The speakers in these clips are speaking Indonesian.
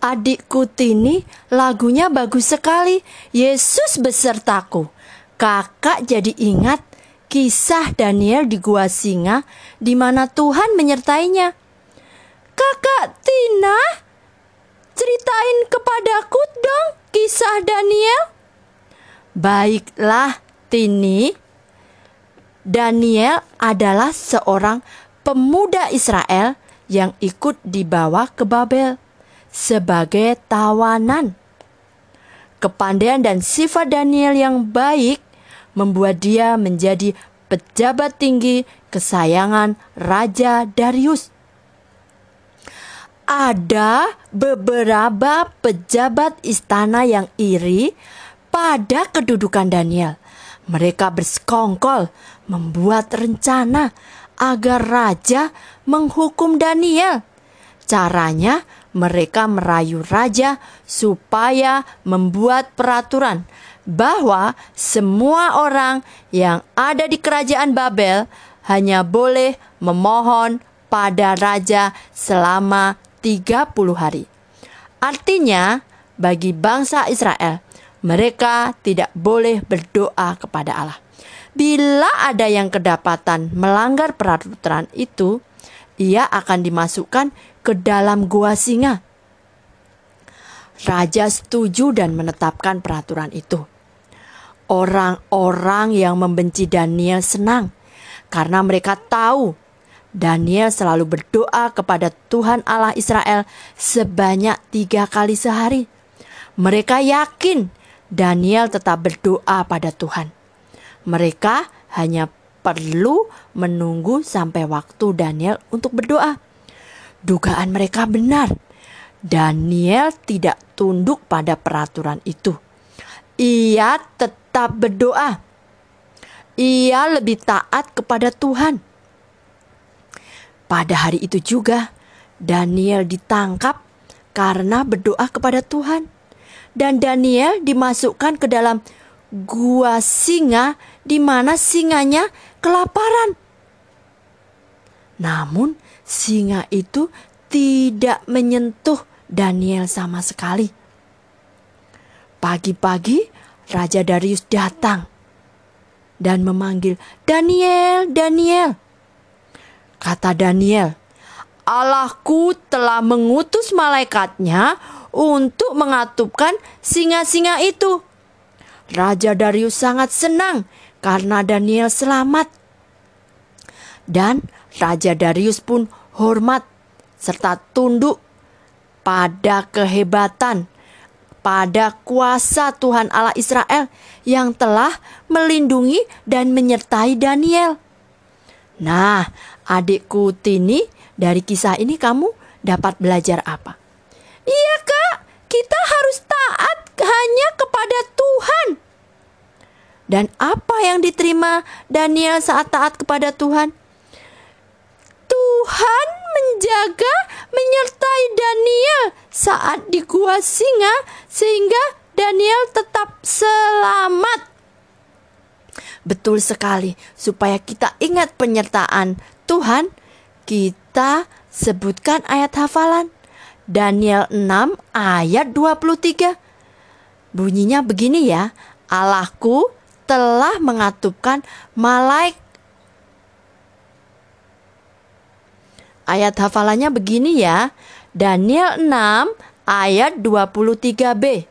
Adikku Tini, lagunya bagus sekali. Yesus besertaku. Kakak jadi ingat kisah Daniel di gua singa di mana Tuhan menyertainya. Kakak Tina, ceritain kepadaku dong kisah Daniel. Baiklah, Tini. Daniel adalah seorang pemuda Israel yang ikut dibawa ke Babel sebagai tawanan. Kepandaian dan sifat Daniel yang baik membuat dia menjadi pejabat tinggi kesayangan Raja Darius. Ada beberapa pejabat istana yang iri pada kedudukan Daniel. Mereka bersekongkol membuat rencana agar raja menghukum Daniel. Caranya, mereka merayu raja supaya membuat peraturan bahwa semua orang yang ada di kerajaan Babel hanya boleh memohon pada raja selama 30 hari. Artinya, bagi bangsa Israel, mereka tidak boleh berdoa kepada Allah. Bila ada yang kedapatan melanggar peraturan itu, ia akan dimasukkan ke dalam gua singa. Raja setuju dan menetapkan peraturan itu. Orang-orang yang membenci Daniel senang karena mereka tahu Daniel selalu berdoa kepada Tuhan Allah Israel sebanyak tiga kali sehari. Mereka yakin Daniel tetap berdoa pada Tuhan. Mereka hanya perlu menunggu sampai waktu Daniel untuk berdoa. Dugaan mereka benar. Daniel tidak tunduk pada peraturan itu. Ia tetap berdoa. Ia lebih taat kepada Tuhan pada hari itu juga, Daniel ditangkap karena berdoa kepada Tuhan. Dan Daniel dimasukkan ke dalam gua singa di mana singanya kelaparan. Namun singa itu tidak menyentuh Daniel sama sekali. Pagi-pagi Raja Darius datang dan memanggil Daniel, Daniel. Kata Daniel, Allahku telah mengutus malaikatnya untuk mengatupkan singa-singa itu. Raja Darius sangat senang karena Daniel selamat. Dan Raja Darius pun hormat serta tunduk pada kehebatan, pada kuasa Tuhan Allah Israel yang telah melindungi dan menyertai Daniel. Nah, adikku Tini, dari kisah ini kamu dapat belajar apa? Iya kak, kita harus taat hanya kepada Tuhan. Dan apa yang diterima Daniel saat taat kepada Tuhan? Tuhan menjaga, menyertai Daniel saat di gua singa sehingga Daniel tetap selamat. Betul sekali, supaya kita ingat penyertaan Tuhan, kita sebutkan ayat hafalan. Daniel 6 ayat 23. Bunyinya begini ya, Allahku telah mengatupkan malaikat Ayat hafalannya begini ya. Daniel 6 ayat 23b.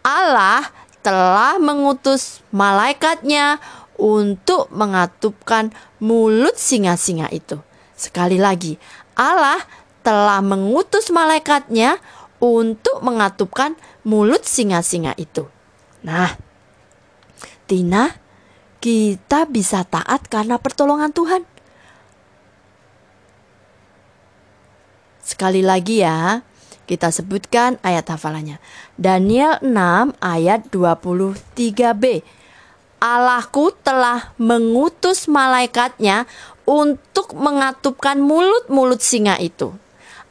Allah telah mengutus malaikatnya untuk mengatupkan mulut singa-singa itu. Sekali lagi, Allah telah mengutus malaikatnya untuk mengatupkan mulut singa-singa itu. Nah, Tina, kita bisa taat karena pertolongan Tuhan. Sekali lagi ya, kita sebutkan ayat hafalannya. Daniel 6 ayat 23b. Allahku telah mengutus malaikatnya untuk mengatupkan mulut-mulut singa itu.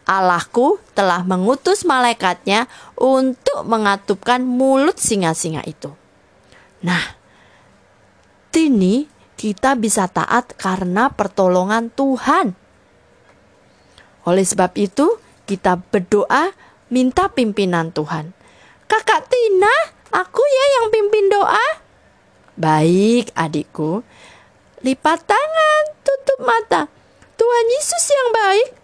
Allahku telah mengutus malaikatnya untuk mengatupkan mulut singa-singa itu. Nah, ini kita bisa taat karena pertolongan Tuhan. Oleh sebab itu, kita berdoa minta pimpinan Tuhan. Kakak Tina, aku ya yang pimpin doa. Baik, adikku. Lipat tangan, tutup mata. Tuhan Yesus yang baik.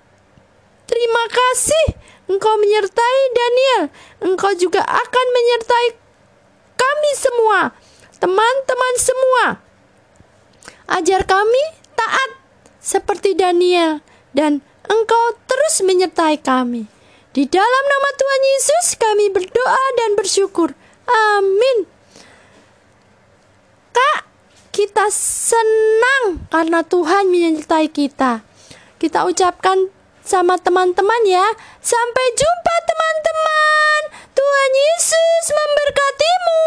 Terima kasih engkau menyertai Daniel. Engkau juga akan menyertai kami semua, teman-teman semua. Ajar kami taat seperti Daniel dan engkau terus menyertai kami. Di dalam nama Tuhan Yesus kami berdoa dan bersyukur. Amin. Kak, kita senang karena Tuhan menyertai kita. Kita ucapkan sama teman-teman ya. Sampai jumpa teman-teman. Tuhan Yesus memberkatimu.